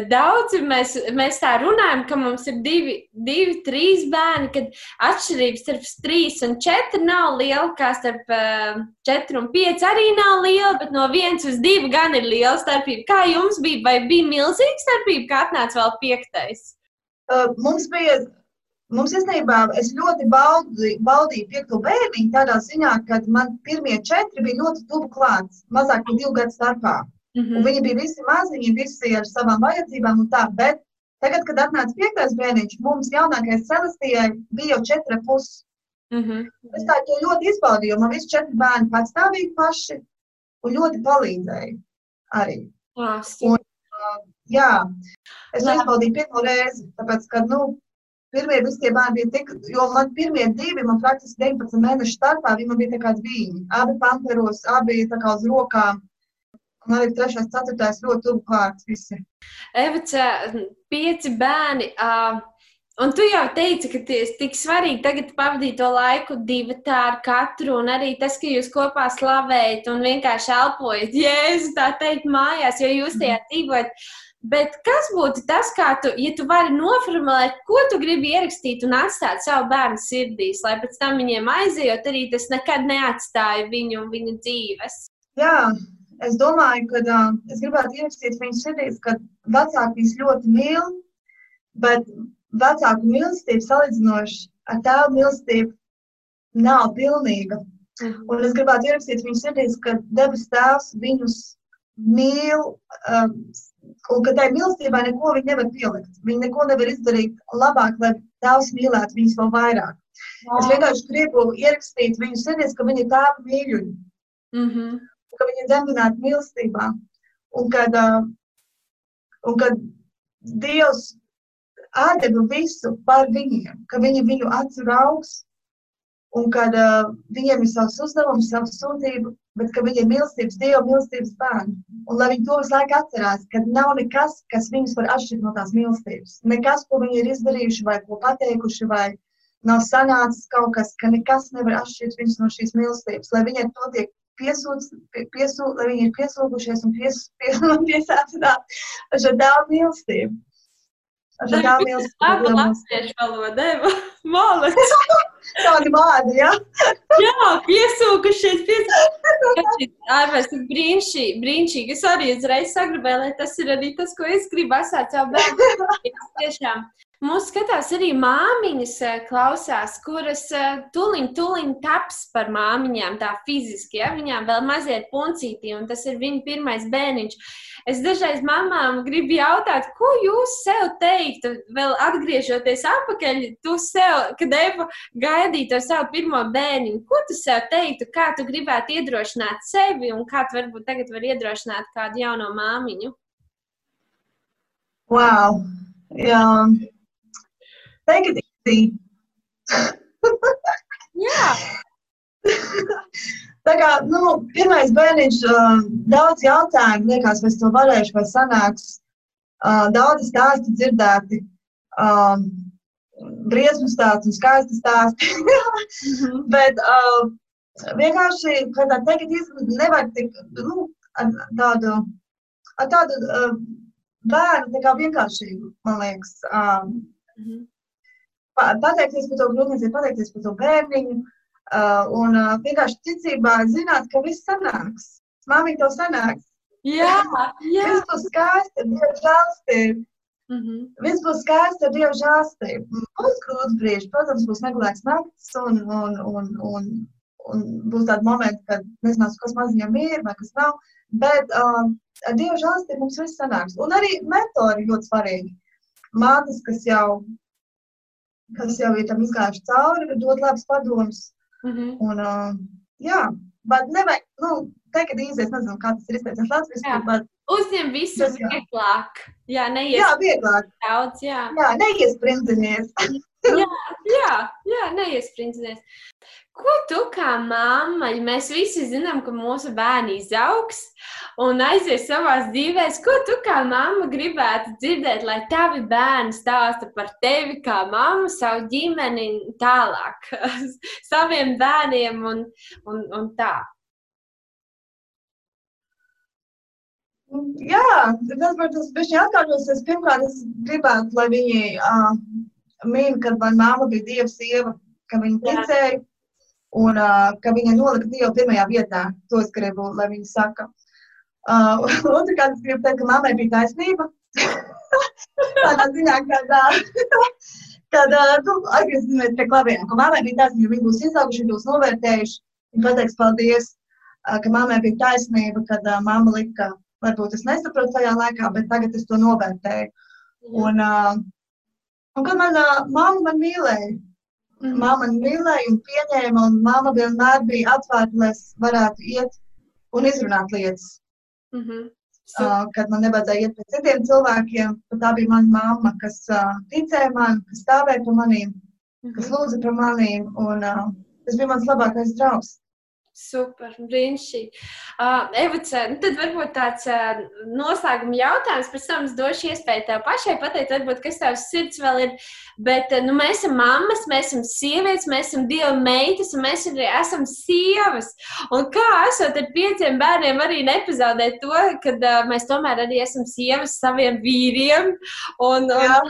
Daudzi mēs, mēs tā runājam, ka mums ir divi, divi trīs bērni, kad atšķirības starp trīs un četri nav liela, kā starp uh, četri un pieci arī nav liela, bet no viens uz divu gan ir liela starpība. Kā jums bija, vai bija milzīga starpība, kā atnāca vēl piektais? Uh, mums bija Mums īstenībā es ļoti baudīju, baudīju piekto bērniņu tādā ziņā, ka man pirmie četri bija ļoti tuvu klāts, mazāk par divu gadu starpā. Mm -hmm. Un viņi bija visi maziņi, visi ar savām vajadzībām un tā, bet tagad, kad atnāca piektais bērniņš, mums jaunākais Celestijai bija jau četri pusi. Mm -hmm. Es tā to ļoti izbaudīju, jo man visi četri bērni patstāvīgi paši un ļoti palīdzēja arī. Un, uh, jā, es izbaudīju pirmo reizi, tāpēc, ka, nu, Pirmie visi tie bērni bija tik, jo man pirmie divi, man praktiski 19 mēnešu starpā, viņi man bija tā kā divi. Abi pamperos, abi tā kā uz rokām. Un arī trešais, ceturtais ļoti tuvu klāts visi. Evica, pieci bērni. Uh... Un tu jau teici, ka tas tik svarīgi tagad pavadīt to laiku divi tā ar katru, un arī tas, ka jūs kopā slavējat un vienkārši elpojat, jēzus, tā teikt, mājās, jo jūs tajā dzīvojat. Bet kas būtu tas, kā tu, ja tu vari noformulēt, ko tu gribi ierakstīt un atstāt savu bērnu sirdīs, lai pēc tam viņiem aizejot, arī tas nekad neatstāja viņu un viņu dzīves? Jā, es domāju, ka uh, es gribētu ierakstīt viņu sirdīs, ka vecāki viņus ļoti mīl, bet vecāku mīlestība salīdzinoši ar tēvu mīlestību nav pilnīga. Mhm. Un es gribētu ierakstīt viņu sirdīs, ka debes tēvs viņus mīl. Um, un ka tai mīlestībai neko viņi nevar pielikt. Viņi neko nevar izdarīt labāk, lai tēvs mīlētu viņus vēl vairāk. Wow. Es vienkārši gribu ierakstīt viņu sirdīs, ka viņi ir tādi mīļuļi, mm -hmm. Ka viņi ir dzemdināti mīlestībā. Un kad, un kad Dievs atdeva visu par viņiem, ka viņi viņu acu augs, un kad uh, viņiem ir savs uzdevums, savs sūtība, bet ka viņi ir mīlestības, Dieva mīlestības bērni. Un lai viņi to visu laiku atcerās, ka nav nekas, kas viņus var atšķirt no tās mīlestības. Nekas, ko viņi ir izdarījuši vai ko pateikuši, vai nav sanācis kaut kas, ka nekas nevar atšķirt viņus no šīs mīlestības. Lai viņi ar to tiek piesūdz, piesūd, lai viņi ir piesūgušies un pies, pies, piesācināti ar šo daudz mīlestību. Ar šo daudz mīlestību. Labi, latviešu valoda, Mālas. Tādi vārdi, jā. jā, piesūkušies, piesūkušies. Ārvēs ir brīnišķīgi, brīnišķīgi. Es arī uzreiz sagribēju, lai tas ir arī tas, ko es gribu asāt savu bērnu. Tiešām. Mūsu skatās arī māmiņas, eh, klausās, kuras eh, tuliņ, tuliņ taps par māmiņām, tā fiziski. Ja? Viņām vēl mazie puncīti, un tas ir viņa pirmais bērniņš. Es dažreiz mamām gribu jautāt, ko jūs sev teiktu, vēl atgriežoties atpakaļ, tu sev, kad Eva gaidītu ar savu pirmo bērniņu, ko tu sev teiktu, kā tu gribētu iedrošināt sevi un kā tu varbūt tagad var iedrošināt kādu jauno māmiņu? Wow! Jā. Take it easy. Jā. Tā kā nu, pirmais bērniņš, uh, daudz jautājumu, liekas, vai es to varēšu, vai sanāks. Uh, daudz stāstu dzirdēti, uh, briesmu stāstu un skaistu stāstu. Mhm. Bet uh, vienkārši, kā tā teikt, nevar tik, nu, ar tādu, ar tādu uh, bērnu tā kā vienkāršību, man liekas. Um, mm -hmm pateikties par to grūtniecību, pateikties par to bērniņu. Uh, un uh, vienkārši ticībā zināt, ka viss sanāks. Māmiņa to sanāks. Jā, jā. Viss būs skaisti, Dieva žēlstība. Mm -hmm. Viss būs skaisti ar Dieva žēlstību. Būs grūti brīži, protams, būs neglēks naktis un, un, un, un, un būs tādi momenti, kad nezinās, kas maziņam ir vai kas nav. Bet uh, ar Dieva žēlstību mums viss sanāks. Un arī mentori ļoti svarīgi. Mātes, kas jau kas jau ir tam izgājuši cauri, dod labus padomus. Mm -hmm. Un, uh, jā, bet nevajag, nu, teikt, ka īsi, es nezinu, kā tas ir izteicies Latvijas bet... Uzņem visu tas, vieglāk. Jā, neies. Jā, vieglāk. Daudz, jā. Jā, neiesprindinies. jā, jā, jā, neiesprindinies. Ko tu kā mamma, ja mēs visi zinām, ka mūsu bērni izaugs un aizies savā dzīvē, ko tu kā mamma gribētu dzirdēt, lai tavi bērni stāsta par tevi kā mammu, savu ģimeni tālāk, saviem bērniem un, un, un tā? Jā, tas var tas bišķi atkārtosies. Pirmkārt, es gribētu, lai viņi uh, min, kad man māma bija dieva sieva, ka viņa ticēja un uh, ka viņa nolika dievu pirmajā vietā. To es gribu, lai viņi saka. Uh, Otrakārt, es gribu teikt, ka mammai bija taisnība. Tādā ziņā, kad, uh, kad uh, nu, atgriezīsimies pie klavieriem, ka mammai bija taisnība, viņi būs izauguši, viņi būs novērtējuši. Viņi pateiks paldies, uh, ka mammai bija taisnība, kad uh, mamma lika varbūt es nesapratu tajā laikā, bet tagad es to novērtēju. Un, uh, un kad man uh, mamma man mīlēja, mamma man mīlēja un pieņēma, un mamma vienmēr bija atvērta, lai es varētu iet un izrunāt lietas. Mm -hmm. Uh, kad man nevajadzēja iet pie citiem cilvēkiem, tad tā bija mana mamma, kas uh, ticēja man, kas stāvēja par maniem, mm -hmm. kas lūdza par maniem, un uh, tas bija mans labākais draugs. Super, brīnišķīgi. Uh, Evice, nu tad varbūt tāds uh, noslēguma jautājums, pēc tam es došu iespēju tev pašai pateikt, varbūt, kas tavs sirds vēl ir. Bet uh, nu, mēs esam mammas, mēs esam sievietes, mēs esam divi meitas, un mēs arī esam sievas. Un kā esot ar pieciem bērniem, arī nepazaudēt to, ka uh, mēs tomēr arī esam sievas saviem vīriem. Un, un, Jā.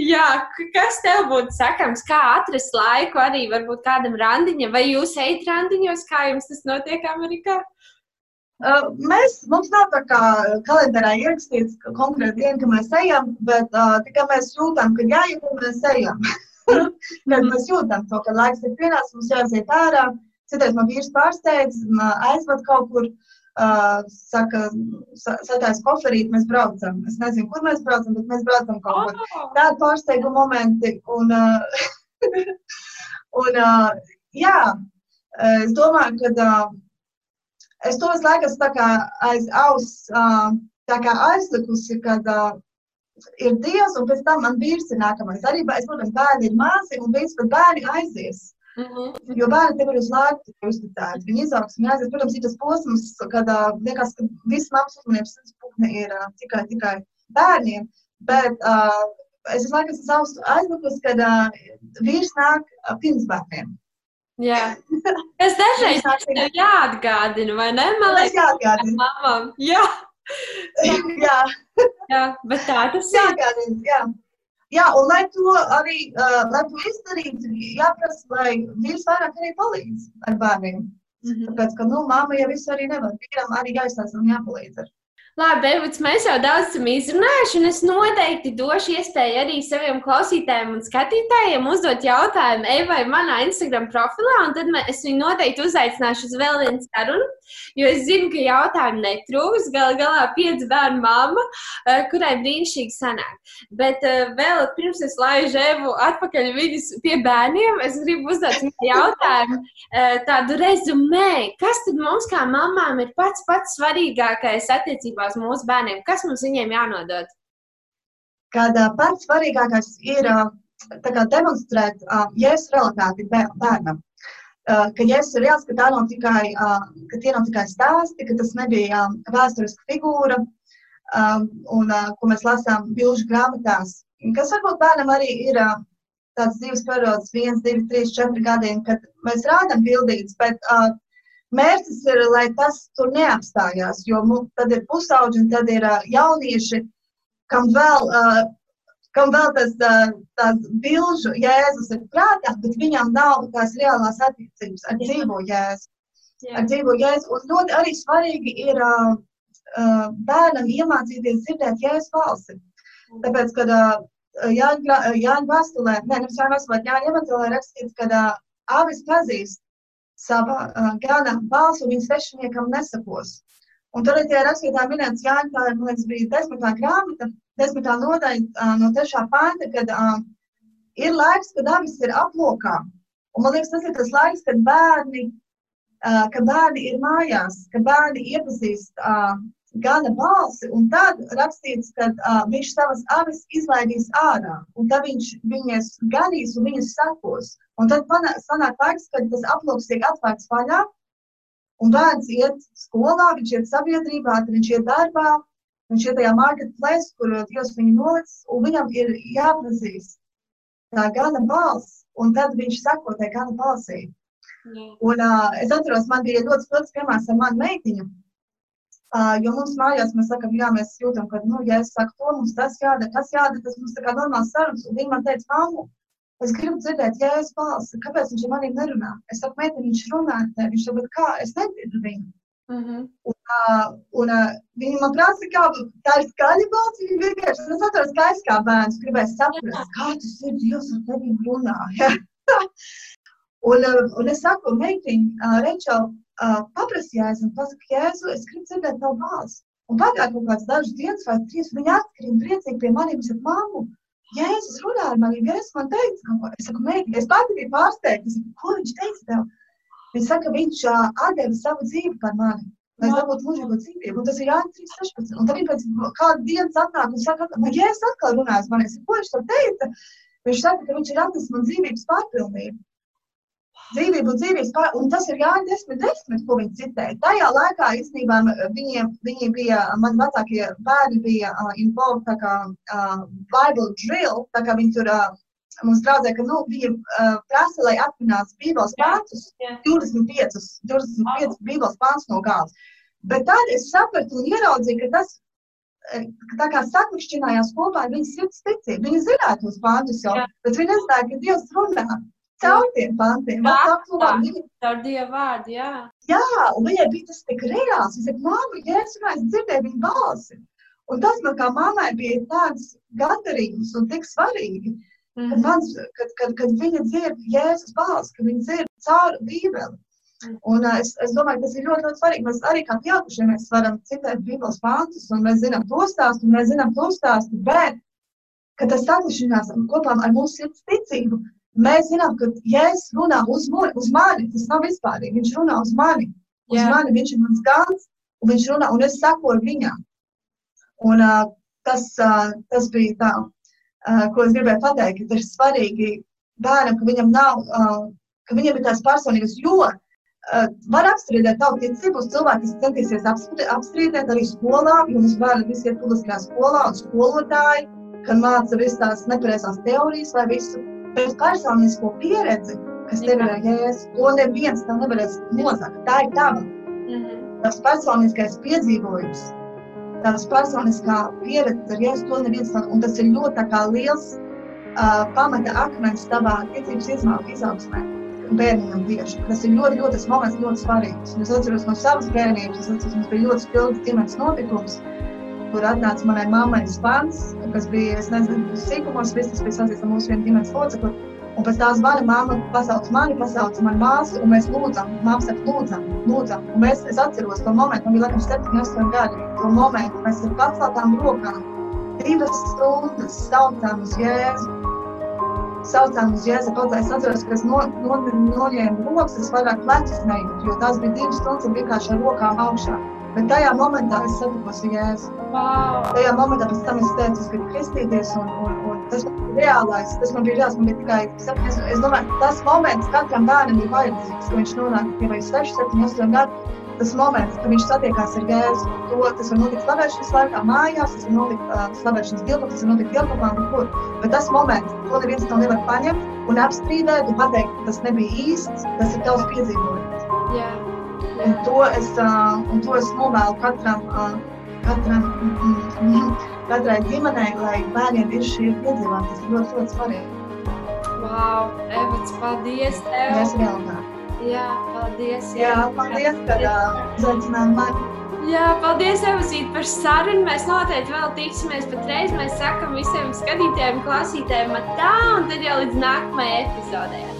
Jā, kas tev būtu sakams, kā atrast laiku arī varbūt kādam randiņam, vai jūs ejat randiņos, kā jums tas notiek Amerikā? Uh, mēs, mums nav tā kā kalendārā ierakstīts konkrēti diena, ka mēs ejam, bet uh, tikai mēs jūtam, ka jāiet un mēs ejam. Kad mēs jūtam to, ka laiks ir pienācis, mums jāiziet ārā. Citais man vīrs pārsteidz, aizved kaut kur. Uh, Uh, saka, sataisa koferīt, mēs braucam. Es nezinu, kur mēs braucam, bet mēs braucam kaut kur. Oh. Tādi pārsteiguma momenti. Un, uh, un uh, jā, es domāju, ka uh, es to visu laiku esmu aiz auss uh, aizlikusi, kad uh, ir Dievs, un pēc tam man vīrs ir nākamais. Arī, es, protams, bērni ir māsi, un viss, bet bērni aizies. -hmm. Jo bērni tev ir uz laiku uzticēti. Viņi izaugs un aizies. Protams, ir tas posms, kad uh, liekas, ka viss mammas uzmanības putni ir uh, tikai, tikai bērniem. Bet uh, es visu laiku esmu aizlikusi, kad uh, vīrs nāk uh, pirms bērniem. Jā. Es dažreiz tev jāatgādina, vai ne? Man liekas, jāatgādina. Mamam. Jā. jā. jā, bet tā tas ir. Jāatgādina, jā. Jā, un lai to arī uh, lai to izdarītu, jāprasa, lai vīrs vairāk arī palīdz ar bērniem. Mm -hmm. Tāpēc, ka, nu, māma jau visu arī nevar. Vīram arī jāizstāsta un jāpalīdz. Ar. Labi, Evuds, mēs jau daudz esam izrunājuši, un es noteikti došu iespēju arī saviem klausītājiem un skatītājiem uzdot jautājumu Evai manā Instagram profilā, un tad es viņu noteikti uzaicināšu uz vēl vienu sarunu, jo es zinu, ka jautājumu netrūks. Galu galā pieci bērnu mamma, eh, kurai brīnišķīgi sanāk. Bet eh, vēl pirms es laižu Evu atpakaļ viņas pie bērniem, es gribu uzdot jautājumu eh, tādu rezumē. Kas tad mums kā mamām ir pats pats svarīgākais attiecībā attiecībās mūsu bērniem? Kas mums viņiem jānodod? Kad pats svarīgākais ir kā, demonstrēt jēzus realitāti bērnam. Ka jēzus ir reāls, ka, nav tikai, ka tie nav tikai stāsti, ka tas nebija vēsturiska figūra, un ko mēs lasām bilžu grāmatās. Kas varbūt bērnam arī ir tāds dzīves periods, viens, divi, trīs, četri gadiem, kad mēs rādām bildītas, bet uh, Mērķis ir, lai tas tur neapstājās, jo tad ir pusauģi un tad ir jaunieši, kam vēl, kam vēl tas tās bilžu jēzus ir prātā, bet viņam nav tās reālās attiecības ar dzīvo jēzu. Ar dzīvo jēzu. Un ļoti arī svarīgi ir bērnam iemācīties dzirdēt jēzus balsi. Tāpēc, kad Jāņa Vastulē, ne, nevis Jāņa Vastulē, Jāņa Evangelē rakstīts, uh, avis pazīst sava uh, gana balsu, un viņš svešiniekam nesakos. Un tur ir tie rakstītā minēts Jāņa, tā man liekas, bija desmitā grāmata, desmitā nodaļa uh, no trešā panta, kad uh, ir laiks, kad avis ir aplokā. Un man liekas, tas ir tas laiks, kad bērni, uh, kad bērni ir mājās, kad bērni iepazīst uh, gana balsi, un tad rakstīts, ka uh, viņš savas avis izlaidīs ārā, un tad viņš viņas ganīs un viņas sakos. Un tad sanāk laiks, kad tas aploks tiek atvērts vaļā, un bērns iet skolā, viņš iet sabiedrībā, tad viņš iet darbā, viņš iet tajā marketplace, kur Dievs viņu nolicis, un viņam ir jāpazīst tā gana balss, un tad viņš sako tai gana balsī. Mm. Un uh, es atceros, man bija ļoti spilgts piemērs ar manu meitiņu, Uh, jo mums mājās mēs sakām, jā, mēs jūtam, ka, nu, ja es saku to, mums tas jādara, tas jādara, tas mums tā kā normāls sarunas. Un viņi man teica, mammu, es gribu dzirdēt, ja es balsi, kāpēc viņš ar maniem nerunā? Es saku, meiteni, viņš runā ar tevi, viņš bet kā, es nedzirdu viņu. Mm -hmm. Un, uh, un uh, viņi man prasa, kā tā ir skaļa balss. Viņi vienkārši, es atceros, kā es kā bērns gribēju saprast, kā tas ir, Dievs ar tevi runā. Un, uh, un es saku, meitiņ, uh, Rečel, uh, paprasti Jēzu un pasaka, Jēzu, es gribu dzirdēt tavu balsi. Un pagāja kaut kāds dažas dienas vai trīs, viņa atkarīja priecīgi pie maniem, es saku, mammu, Jēzus runā ar mani, Jēzus man teica, kaut ko. Es saku, meitiņ, es pati biju pārsteigta, es saku, ko viņš teica tev? Viņš saka, viņš uh, atdeva savu dzīvi par mani. Lai es dabūtu mūžīgo dzīvību, un tas ir Jānis 3.16. Un tad viņš pēc kāda dienas atnāk un saka, man Jēzus atkal runājas man, es saku, ko viņš to teica? Viņš saka, ka viņš ir atnesis man dzīvības pārpilnību dzīvību dzīvības pār, un tas ir Jānis 10, 10, ko viņi citēja. Tajā laikā īstenībā viņiem, viņi bija, mani vecākie bērni bija uh, involved tā kā uh, Bible drill, tā kā viņi tur uh, mums draudzē, ka, nu, viņi uh, prasa, lai atminās Bībeles pāntus, 25, 25 Bībeles pāntus no gāles. Bet tad es sapratu un ieraudzīju, ka tas tā kā saklikšķinājās kopā ar viņas sirds ticību. Viņi zināja tos pāntus jau, Jā. bet viņi nezināja, ka Dievs runā caur tiem pantiem. Caur Dieva vārdu, jā. Jā, un viņai bija tas tik reāls. Viņa teica, māmu, es runāju, es dzirdēju viņu balsi. Un tas man kā mammai bija tāds gandarījums un tik svarīgi, mm. kad, mans, kad, kad, kad viņa dzird Jēzus balsi, ka viņa dzird caur Bībeli. Un uh, es, es domāju, tas ir ļoti, ļoti svarīgi. Mēs arī kā pieaugušie mēs varam citēt Bībeles pāntus, un mēs zinām to stāstu, un mēs zinām to stāstu, bet, kad tas saklišanās kopā ar mūsu sirds ticību, Mēs zinām, ka Jēzus runā uz, uz mani. Tas nav vispār. Viņš runā uz mani. Uz Jā. mani viņš ir mans gans, un viņš runā, un es sekoju viņam. Un, uh, tas, uh, tas bija tā, uh, ko es gribēju pateikt, ka ir svarīgi bērnam, ka viņam nav, uh, ka viņam ir tās personības, jo uh, var apstrīdēt tavu ticību, būs cilvēki, kas centīsies apstrīdēt arī skolā, mums bērni visi ir publiskajā skolā un skolotāji, kad māca visas tās nepareizās teorijas vai visu Bet personisko pieredzi, kas tev ir jēzus, to neviens tev nevarēs nozagt. Tā ir tava. Mm -hmm. Tas personiskais piedzīvojums, tavs personiskā pieredze ar jēzu, to neviens tev, un tas ir ļoti liels uh, pamata akmens tavā ticības izaugsmē bērniem tieši. Tas ir ļoti, ļoti moments, ļoti svarīgs. Es atceros no savas bērnības, es atceros, mums bija ļoti spilgts ģimenes notikums, kur atnāca manai mammai zvans, kas bija, es nezinu, sīkumos, viss tas bija saistīts ar mūsu vienu ģimenes locekli. Un pēc tās zvana mamma pasauc mani, pasauc manu māsu, un mēs lūdzam, mamma saka, lūdzam, lūdzam. Un mēs, es atceros to momentu, man bija laikam 7, 8 gadi, to momentu, mēs ar paceltām rokām divas stundas saucām uz Jēzu. Saucām uz Jēzu, kaut kā es atceros, ka es no, no, noņēmu rokas, es vairāk plecus nejūtu, jo tās bija divas stundas un vienkārši ar rokām augšā. Bet tajā momentā es satikos Jēzu. Wow. Tajā momentā pēc tam es teicu, es gribu kristīties. Un, un, un tas bija reālais. Tas man bija reāls. Man bija tikai, es, es domāju, tas moments katram bērnam ir vajadzīgs, ka viņš nonāk pie vai 6, 7, 8 gadu. Tas moments, kad viņš satiekās ar Jēzu, to, tas var notikt slavēšanas laikā, mājās, tas var notikt uh, slavēšanas dilpā, tas var notikt dievkopā, kur. Bet tas moments, to neviens tev nevar paņemt un apstrīdēt un pateikt, tas nebija īsts, tas ir tavs piedzīvojums. Yeah. Un to es, uh, un to es novēlu katram, uh, katram, katrai ģimenei, lai bērniem ir šī piedzīvojuma. Tas ir ļoti, ļoti svarīgi. Wow, Evats, paldies tev! Mēs vēl Jā, paldies! Jā, paldies, ka uzaicinājāt mani! Jā, paldies, Evasīt, par sarunu. Mēs noteikti vēl tiksimies patreiz. Mēs sakam visiem skatītājiem, klausītājiem tā, un tad jau līdz nākamajai epizodei.